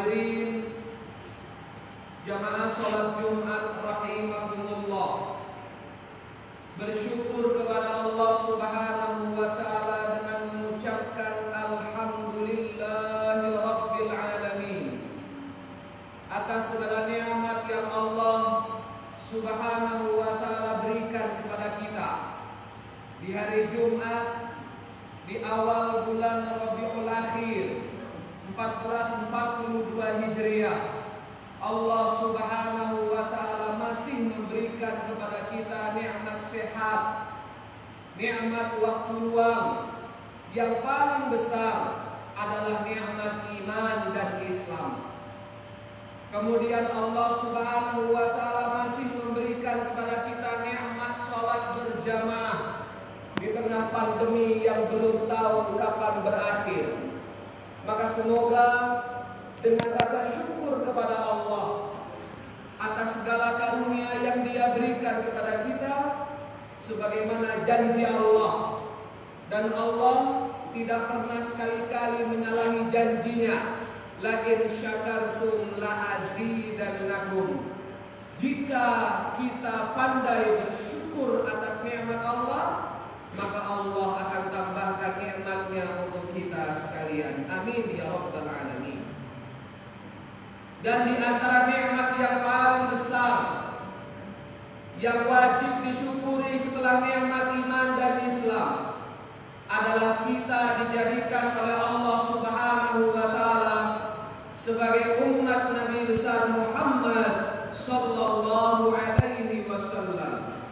Hadirin. Jamaah Jumat rahimakumullah. Bersyukur kepada Allah subhanahu wa ta'ala Dengan mengucapkan Alhamdulillahi Rabbil Alamin Atas segala nikmat yang Allah subhanahu wa ta'ala berikan kepada kita. Di hari Jumat Di awal bulan Rabiul Akhir 1442 Hijriah Allah Subhanahu wa taala masih memberikan kepada kita nikmat sehat, nikmat waktu luang. Yang paling besar adalah nikmat iman dan Islam. Kemudian Allah Subhanahu wa taala masih memberikan kepada kita nikmat salat berjamaah di tengah pandemi yang belum tahu kapan berakhir. Maka semoga dengan rasa syukur kepada Allah atas segala karunia yang Dia berikan kepada kita sebagaimana janji Allah. Dan Allah tidak pernah sekali-kali menyalahi janjinya. La in syakartum la azidannakum. Jika kita pandai bersyukur atas nikmat Allah maka Allah akan tambahkan nikmatnya untuk kita sekalian. Amin ya rabbal alamin. Dan di antara nikmat yang paling besar yang wajib disyukuri setelah nikmat iman dan Islam adalah kita dijadikan oleh Allah Subhanahu wa taala sebagai umat Nabi besar Muhammad sallallahu alaihi wasallam.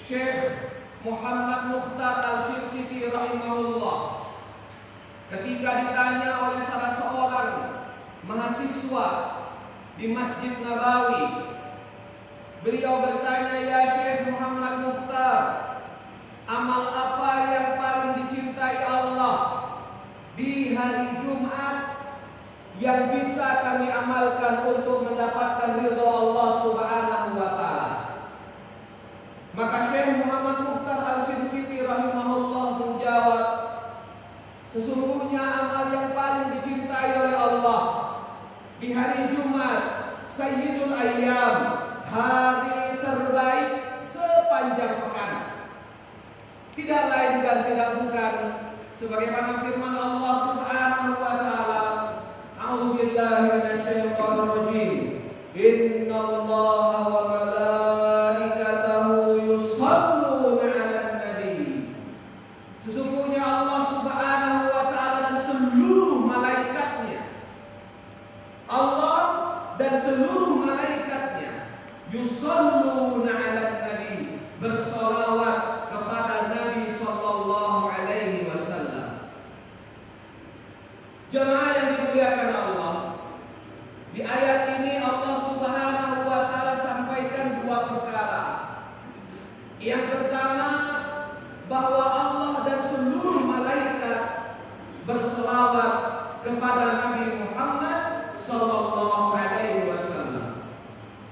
Syekh Muhammad Mukhtar Al-Syirkiti rahimahullah ketika ditanya oleh salah seorang mahasiswa di Masjid Nabawi beliau bertanya ya Syekh Muhammad Mukhtar amal apa yang paling dicintai Allah di hari Jumat yang bisa kami amalkan untuk mendapatkan ridho Allah Subhanahu wa taala maka Syekh Muhammad Mukhtar Al-Sidqiti rahimahullah menjawab Sesungguhnya amal yang paling dicintai oleh Allah Di hari Jumat Sayyidul Ayyam Hari terbaik sepanjang pekan. Tidak lain dan tidak bukan Sebagaimana firman Allah subhanahu wa ta'ala A'udhu billahi minasyaitanir rajim Inna Allah wa malaikatahu yusalluna 'alan nabi. Sesungguhnya Allah Subhanahu wa taala dan seluruh malaikatnya Allah dan seluruh malaikatnya yusalluna 'alan nabi bersolawat kepada Nabi sallallahu alaihi wasallam. Jemaah yang dimuliakan Allah, di ayat ini Allah Subhanahu wa taala sampaikan dua perkara. Yang pertama bahwa Allah dan seluruh malaikat berselawat kepada Nabi Muhammad sallallahu alaihi wasallam.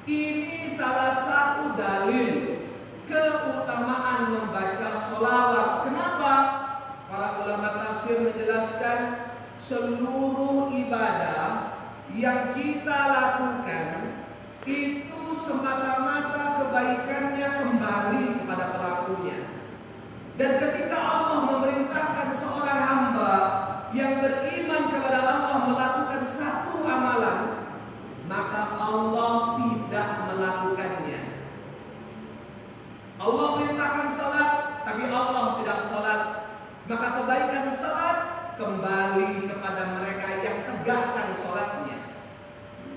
Ini salah satu dalil keutamaan selawat. Kenapa? Para ulama tafsir menjelaskan seluruh ibadah yang kita lakukan itu semata-mata kebaikannya kembali kepada pelakunya. Dan ketika Allah memerintahkan seorang hamba yang beriman kepada Allah melakukan satu amalan, maka Allah tidak melakukannya. Allah perintahkan salat, tapi Allah tidak salat. Maka kebaikan salat kembali kepada mereka yang tegakkan salatnya.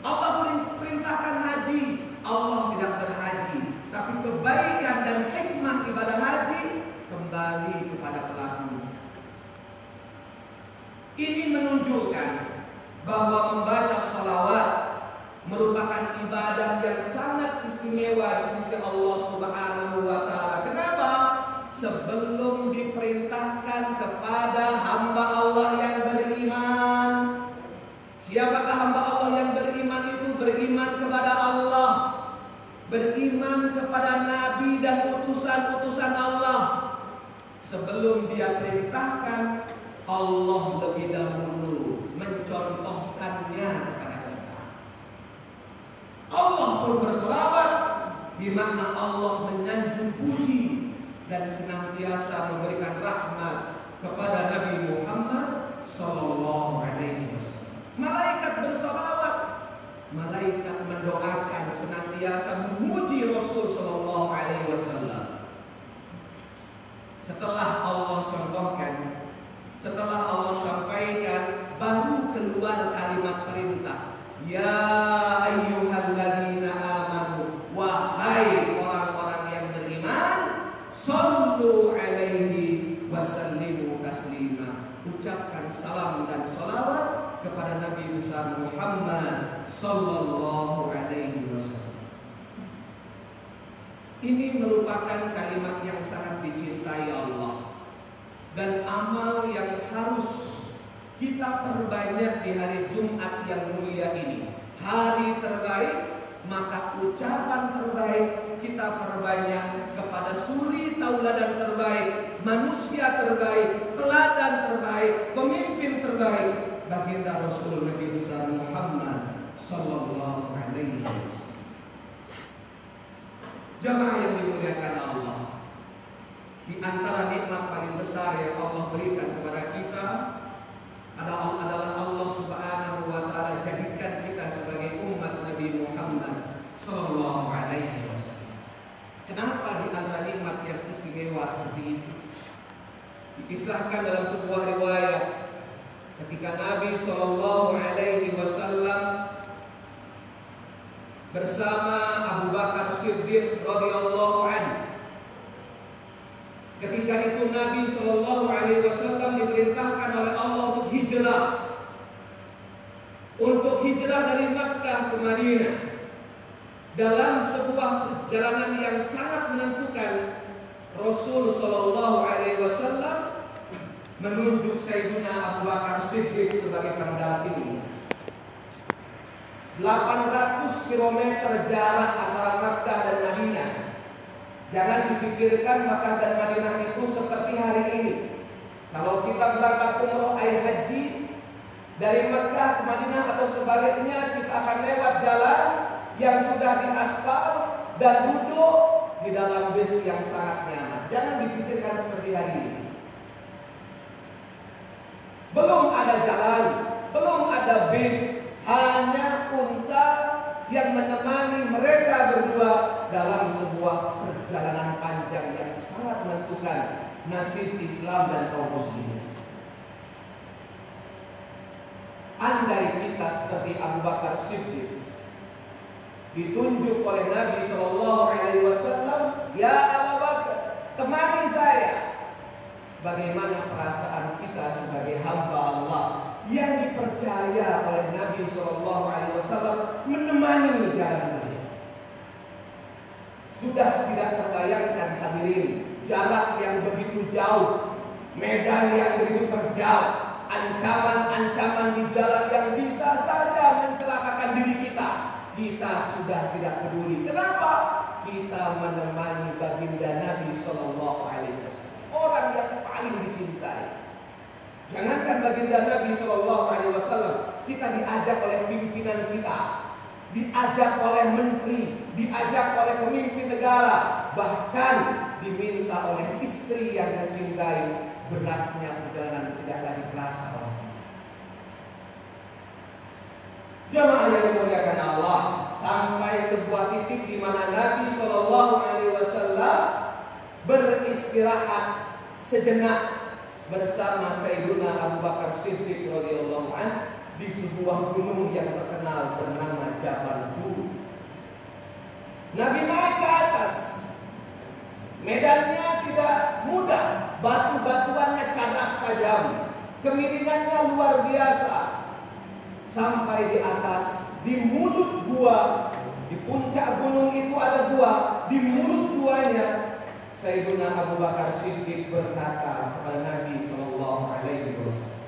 Allah perintahkan haji, Allah tidak berhaji, tapi kebaikan dan hikmah ibadah haji kembali kepada pelakunya. Ini menunjukkan bahwa membaca salawat merupakan ibadah yang sangat istimewa di sisi Allah Subhanahu wa taala. Kenapa? Sebelum diperintahkan kepada hamba Allah yang beriman. Siapakah hamba Allah yang beriman itu? Beriman kepada Allah, beriman kepada nabi dan utusan-utusan Allah. Sebelum dia perintahkan Allah lebih dahulu mencontohkannya kepada kita. Allah pun berselawat di mana Allah menyanjung puji dan senantiasa memberikan rahmat kepada Nabi Muhammad Sallallahu Alaihi Wasallam. Malaikat bersolawat, malaikat mendoakan senantiasa memuji Rasul Sallallahu Alaihi Wasallam. Setelah Allah contohkan Ini merupakan kalimat yang sangat dicintai Allah dan amal yang harus kita perbanyak di hari Jumat yang mulia ini. Hari terbaik, maka ucapan terbaik kita perbanyak kepada suri tauladan terbaik, manusia terbaik, teladan terbaik, pemimpin terbaik, baginda Rasul Nabi besar Muhammad sallallahu alaihi wasallam. Jamaah yang dimuliakan Allah, di antara nikmat paling besar yang Allah berikan kepada kita adalah adalah Allah Subhanahu jadikan kita sebagai umat Nabi Muhammad sallallahu alaihi wasallam. Kenapa di nikmat yang istimewa seperti itu? Dikisahkan dalam sebuah riwayat ketika Nabi sallallahu alaihi wasallam bersama Abu Bakar Siddiq radhiyallahu Ketika itu Nabi Shallallahu Alaihi Wasallam diperintahkan oleh Allah hijrah, untuk hijrah dari Makkah ke Madinah. Dalam sebuah perjalanan yang sangat menentukan, Rasul Shallallahu Alaihi Wasallam menunjuk Sayyidina Abu Bakar Siddiq sebagai pendampingnya. 800 km jarak antara Makkah dan Madinah Jangan dipikirkan Makkah dan Madinah itu seperti hari ini. Kalau kita berangkat umroh air haji dari Makkah ke Madinah atau sebaliknya kita akan lewat jalan yang sudah diaspal dan duduk di dalam bis yang sangat nyaman. Jangan dipikirkan seperti hari ini. Belum ada jalan, belum ada bis, hanya unta yang menemani mereka berdua dalam sebuah perjalanan panjang yang sangat menentukan nasib Islam dan kaum muslimin. Andai kita seperti Abu Bakar Siddiq ditunjuk oleh Nabi Shallallahu Alaihi Wasallam, ya Abu Bakar, temani saya. Bagaimana perasaan kita sebagai hamba Allah yang dipercaya oleh Nabi Shallallahu Alaihi Wasallam menemani jalan beliau. Sudah tidak terbayangkan hadirin jarak yang begitu jauh, medan yang begitu terjal, ancaman-ancaman di jalan yang bisa saja mencelakakan diri kita. Kita sudah tidak peduli. Kenapa? Kita menemani baginda Nabi Shallallahu Alaihi Wasallam, orang yang paling dicintai. Jangankan baginda Nabi Shallallahu Alaihi Wasallam, kita diajak oleh pimpinan kita, diajak oleh menteri, diajak oleh pemimpin negara, bahkan diminta oleh istri yang mencintai beratnya perjalanan tidak lagi terasa oleh yang dimuliakan Allah sampai sebuah titik di mana Nabi Shallallahu Alaihi Wasallam beristirahat sejenak bersama Sayyidina Abu Bakar Siddiq radhiyallahu an di sebuah gunung yang terkenal bernama Jabal. Nabi naik ke atas. Medannya tidak mudah, batu-batuannya cadas tajam, kemiringannya luar biasa. Sampai di atas, di mulut gua, di puncak gunung itu ada gua, di mulut guanya Sayyidina Abu Bakar Siddiq berkata kepada Nabi Shallallahu Alaihi Wasallam,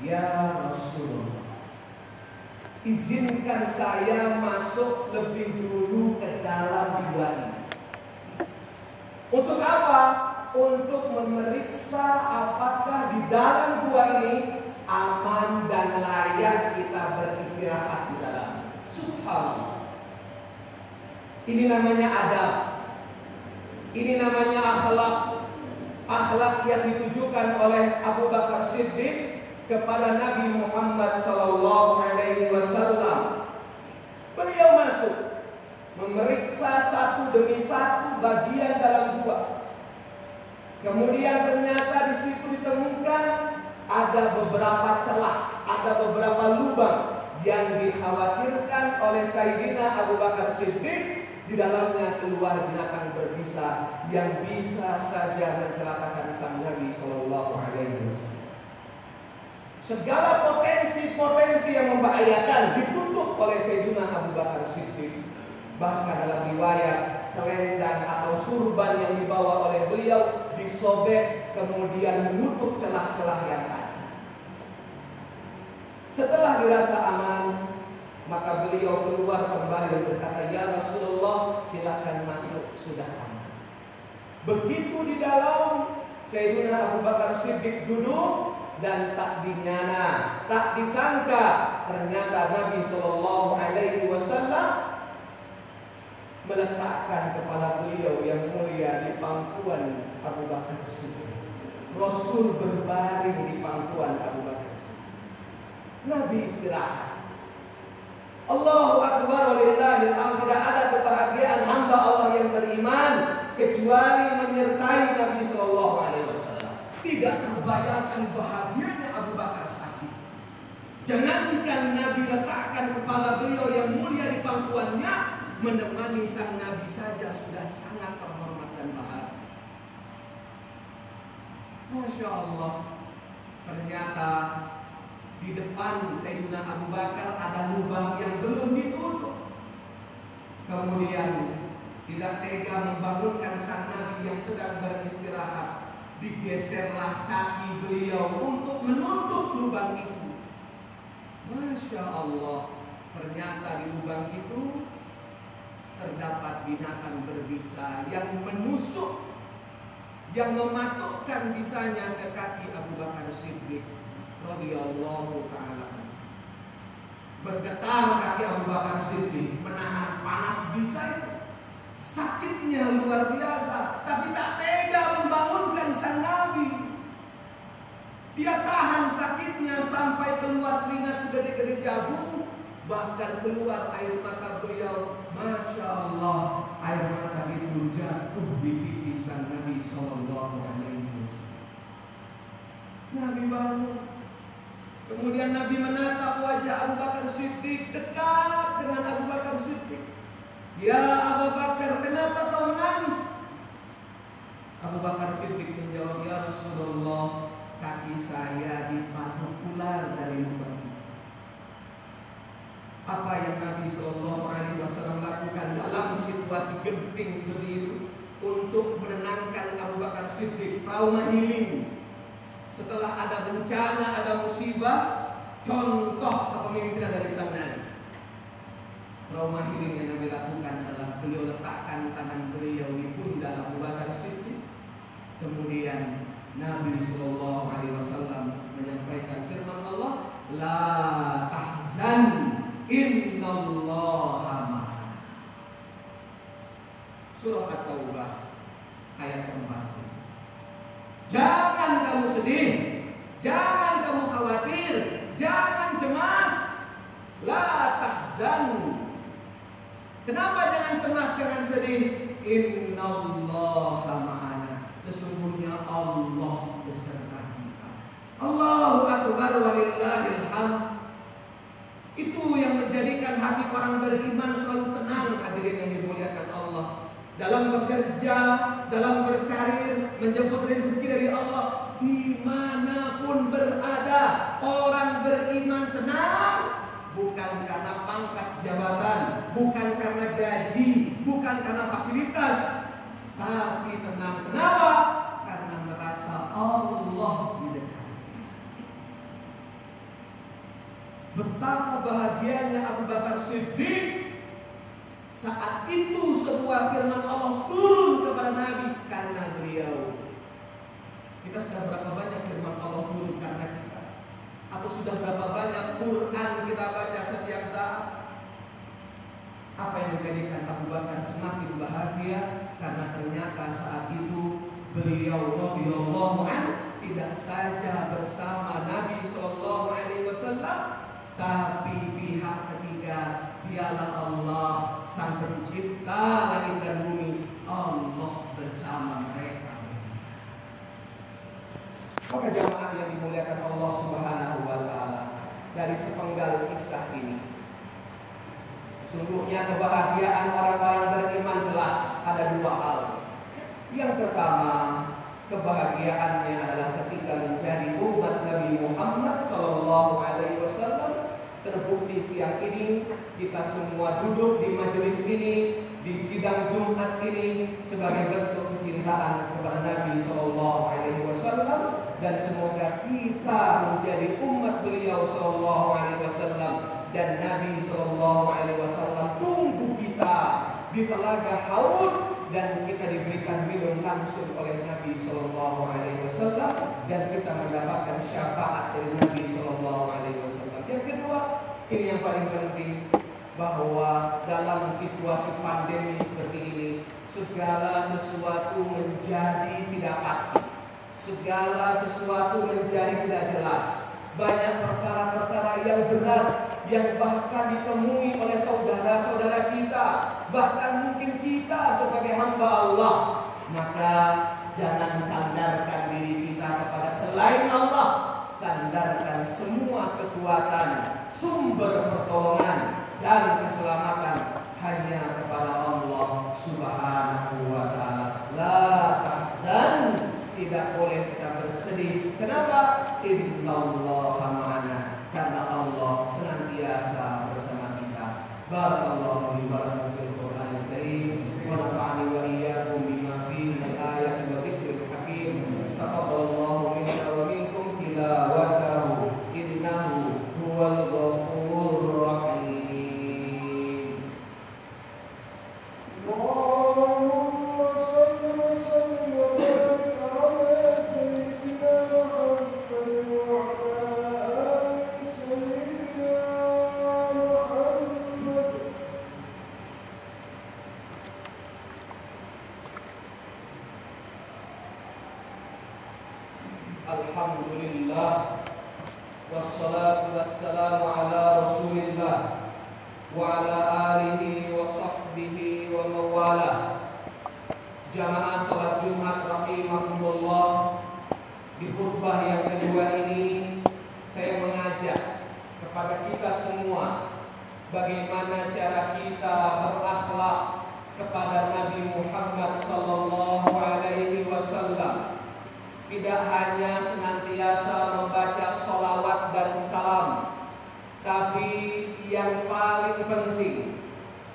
Ya Rasulullah, izinkan saya masuk lebih dulu ke dalam gua ini. Untuk apa? Untuk memeriksa apakah di dalam gua ini aman dan layak kita beristirahat di dalam. Subhanallah. Ini namanya adab. Ini namanya akhlak. Akhlak yang ditujukan oleh Abu Bakar Siddiq kepada Nabi Muhammad alaihi wasallam. Memeriksa satu demi satu bagian dalam gua. Kemudian ternyata di situ ditemukan ada beberapa celah, ada beberapa lubang yang dikhawatirkan oleh Sayyidina Abu Bakar Siddiq di dalamnya keluar binatang berbisa yang bisa saja mencelakakan sang Nabi Shallallahu Alaihi Wasallam. Segala potensi-potensi yang membahayakan ditutup oleh Sayyidina Abu Bakar Siddiq. Bahkan dalam riwayat selendang atau surban yang dibawa oleh beliau disobek kemudian menutup celah-celah yang ada. Setelah dirasa aman, maka beliau keluar kembali dan berkata, Ya Rasulullah, silakan masuk, sudah aman. Begitu di dalam, Sayyidina Abu Bakar Siddiq duduk dan tak dinyana, tak disangka ternyata Nabi Shallallahu Alaihi Wasallam meletakkan kepala beliau yang mulia di pangkuan Abu Bakar Siddiq. Rasul berbaring di pangkuan Abu Bakar Siddiq. Nabi istirahat. Allahu Akbar walillahil Tidak ada kebahagiaan hamba Allah yang beriman kecuali menyertai Nabi Shallallahu Alaihi Wasallam. Tidak terbayangkan bahagianya Abu Bakar sakit. Jangankan Nabi letakkan kepala beliau yang mulia di pangkuannya, menemani sang Nabi saja sudah sangat terhormat dan bahagia. Masya Allah, ternyata di depan Sayyidina Abu Bakar ada lubang yang belum ditutup. Kemudian tidak tega membangunkan sang Nabi yang sedang beristirahat. Digeserlah kaki beliau untuk menutup lubang itu. Masya Allah, ternyata di lubang itu terdapat binatang berbisa yang menusuk, yang mematukkan bisanya ke kaki Abu Bakar Siddiq radhiyallahu taala bergetar kaki Abu Bakar Siddiq menahan panas bisa itu. Sakitnya luar biasa tapi tak tega membangunkan sang Nabi. Dia tahan sakitnya sampai keluar keringat segede-gede jagung bahkan keluar air mata beliau Masya Allah air mata itu jatuh di pipi sang Nabi Sallallahu Alaihi Wasallam Nabi bangun Kemudian Nabi menatap wajah Abu Bakar Siddiq dekat dengan Abu Bakar Siddiq. Ya Abu Bakar, kenapa kau menangis? Abu Bakar Siddiq menjawab, Ya Rasulullah, kaki saya dipatok ular dari lubang apa yang Nabi Shallallahu Alaihi Wasallam lakukan dalam situasi genting seperti itu untuk menenangkan Abu Bakar Siddiq trauma healing setelah ada bencana, ada musibah, contoh kepemimpinan dari sang Nabi. Trauma healing yang Nabi lakukan adalah beliau letakkan tangan beliau di pundak Abu Bakar Siddiq. Kemudian Nabi Shallallahu Alaihi Wasallam menyampaikan firman Allah, La tahzan innallaha Surah At-Taubah ayat keempat. Jangan kamu sedih, jangan kamu khawatir, jangan cemas. La tahzanu. Kenapa jangan cemas, jangan sedih? Innallaha ma'ana. Sesungguhnya Allah beserta kita. Allahu akbar walillahil hamd. Itu yang menjadikan hati orang beriman selalu tenang hadirin yang. Dalam bekerja, dalam berkarir, menjemput rezeki dari Allah, di mana pun berada, orang beriman tenang, bukan karena pangkat jabatan, bukan karena gaji, bukan karena fasilitas, tapi tenang. Kenapa? Karena merasa Allah di dekat. Betapa bahagianya Abu Bakar Siddiq saat itu sebuah firman Allah turun kepada Nabi karena beliau. Kita sudah berapa banyak firman Allah turun karena kita? Atau sudah berapa banyak Quran kita baca setiap saat? Apa yang menjadikan Abu Bakar semakin bahagia karena ternyata saat itu beliau radhiyallahu an tidak saja bersama Nabi Shallallahu Alaihi Wasallam, tapi pihak ketiga dialah Allah sang pencipta langit dan bumi. Allah bersama mereka. Maka jamaah yang dimuliakan Allah Subhanahu wa taala dari sepenggal kisah ini Sungguhnya kebahagiaan orang-orang beriman jelas ada dua hal. Yang pertama, kebahagiaannya adalah ketika menjadi umat Nabi Muhammad Sallallahu Alaihi. Terbukti siang ini kita semua duduk di majelis ini di sidang Jumat ini sebagai bentuk kecintaan kepada Nabi Sallallahu Alaihi Wasallam. Dan semoga kita menjadi umat beliau Sallallahu Alaihi Wasallam. Dan Nabi Shallallahu Alaihi Wasallam tunggu kita di telaga Haud dan kita diberikan minum langsung oleh Nabi Shallallahu Alaihi Wasallam. Dan kita mendapatkan syafaat dari Nabi Shallallahu Alaihi Wasallam. Yang kedua, ini yang paling penting bahwa dalam situasi pandemi seperti ini segala sesuatu menjadi tidak pasti, segala sesuatu menjadi tidak jelas. Banyak perkara-perkara yang berat yang bahkan ditemui oleh saudara-saudara kita, bahkan mungkin kita sebagai hamba Allah, maka jangan sandarkan diri kita kepada selain Allah, sandarkan semua kekuatan, sumber pertolongan dan keselamatan hanya kepada Allah Subhanahu wa taala. La tahzan, tidak boleh kita bersedih. Kenapa? Innallaha ma'ana. Karena Allah senantiasa bersama kita. Barakallahu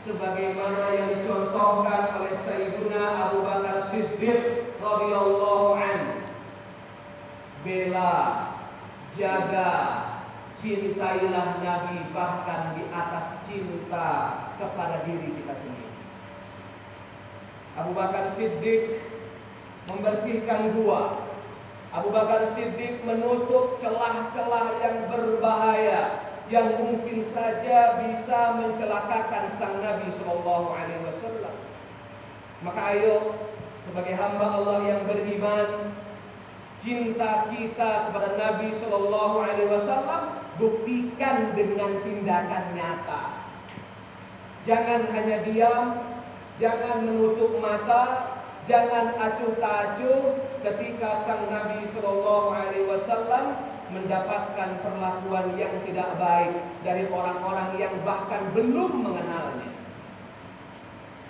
sebagaimana yang dicontohkan oleh Sayyidina Abu Bakar Siddiq radhiyallahu an, bela, jaga, cintailah Nabi bahkan di atas cinta kepada diri kita sendiri. Abu Bakar Siddiq membersihkan gua. Abu Bakar Siddiq menutup celah-celah yang berbahaya yang mungkin saja bisa mencelakakan sang Nabi Shallallahu Alaihi Wasallam. Maka ayo sebagai hamba Allah yang beriman, cinta kita kepada Nabi Shallallahu Alaihi Wasallam buktikan dengan tindakan nyata. Jangan hanya diam, jangan menutup mata, Jangan acuh tak acuh ketika sang Nabi Shallallahu Alaihi Wasallam mendapatkan perlakuan yang tidak baik dari orang-orang yang bahkan belum mengenalnya.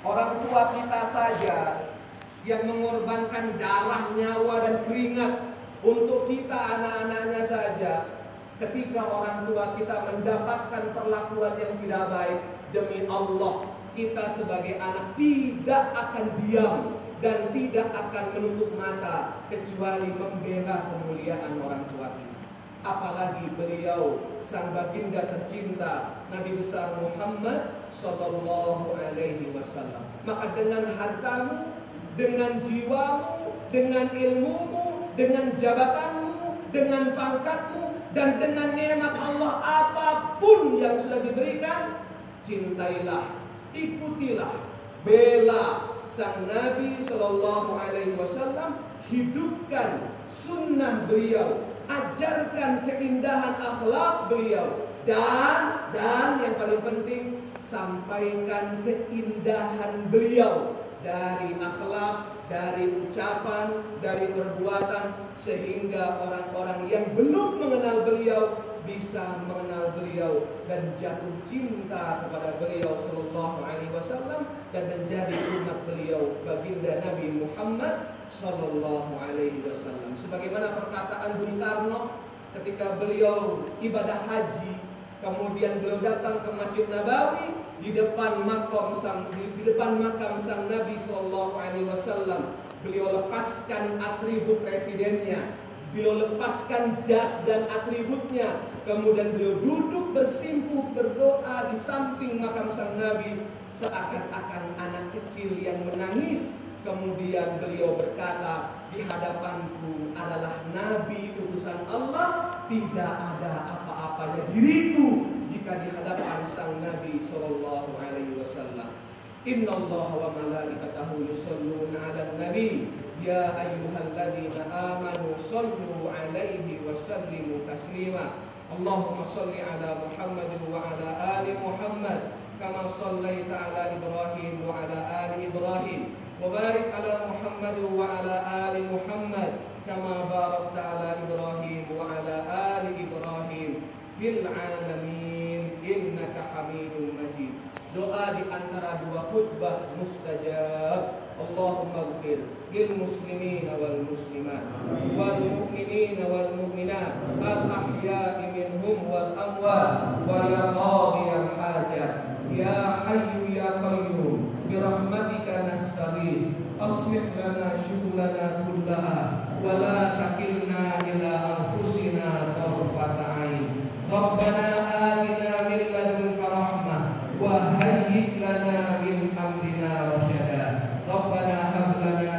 Orang tua kita saja yang mengorbankan darah, nyawa dan keringat untuk kita anak-anaknya saja. Ketika orang tua kita mendapatkan perlakuan yang tidak baik demi Allah, kita sebagai anak tidak akan diam dan tidak akan menutup mata kecuali membela kemuliaan orang tua kita. Apalagi beliau sang baginda tercinta Nabi besar Muhammad Sallallahu Alaihi Wasallam. Maka dengan hartamu, dengan jiwamu, dengan ilmumu, dengan jabatanmu, dengan pangkatmu, dan dengan nikmat Allah apa pun yang sudah diberikan, cintailah ikutilah, bela sang Nabi Shallallahu Alaihi Wasallam, hidupkan sunnah beliau, ajarkan keindahan akhlak beliau, dan dan yang paling penting sampaikan keindahan beliau. Dari akhlak, dari ucapan, dari perbuatan sehingga orang-orang yang belum mengenal beliau bisa mengenal beliau dan jatuh cinta kepada beliau sallallahu alaihi wasallam dan menjadi umat beliau baginda Nabi Muhammad sallallahu alaihi wasallam sebagaimana perkataan Bung Karno ketika beliau ibadah haji kemudian beliau datang ke Masjid Nabawi di depan makam sang di, di depan makam sang Nabi sallallahu alaihi wasallam beliau lepaskan atribut presidennya Beliau lepaskan jas dan atributnya. Kemudian beliau duduk bersimpuh berdoa di samping makam sang Nabi. Seakan-akan anak kecil yang menangis. Kemudian beliau berkata, di hadapanku adalah nabi utusan Allah, tidak ada apa-apanya diriku jika di hadapan sang nabi sallallahu alaihi wasallam. Inna Allah wa malaikatahu yusalluna 'alan nabi ya ayyuhalladzina amanu sallu 'alaihi wa sallimu taslima. Allahumma salli ala Muhammad wa ala ali Muhammad kama sallaita ala Ibrahim wa ala ali Ibrahim وبارك على محمد وعلى آل محمد كما باركت على إبراهيم وعلى آل إبراهيم في العالمين إنك حميد مجيد. دعاء أنرى وخطبة مستجاب. اللهم اغفر للمسلمين والمسلمات والمؤمنين والمؤمنات الأحياء منهم والأموات. ويا قاضي الحاجة يا حي يا قيوم. برحمتك wa ya qadi al hajat ya hayyu ya qayyum bi rahmatika nastaghith aslih lana kullaha takilna ila tarfata ain. Rabbana atina min ladunka rahmah. Wa hayyi lana min amrina rasyada rabbana hab lana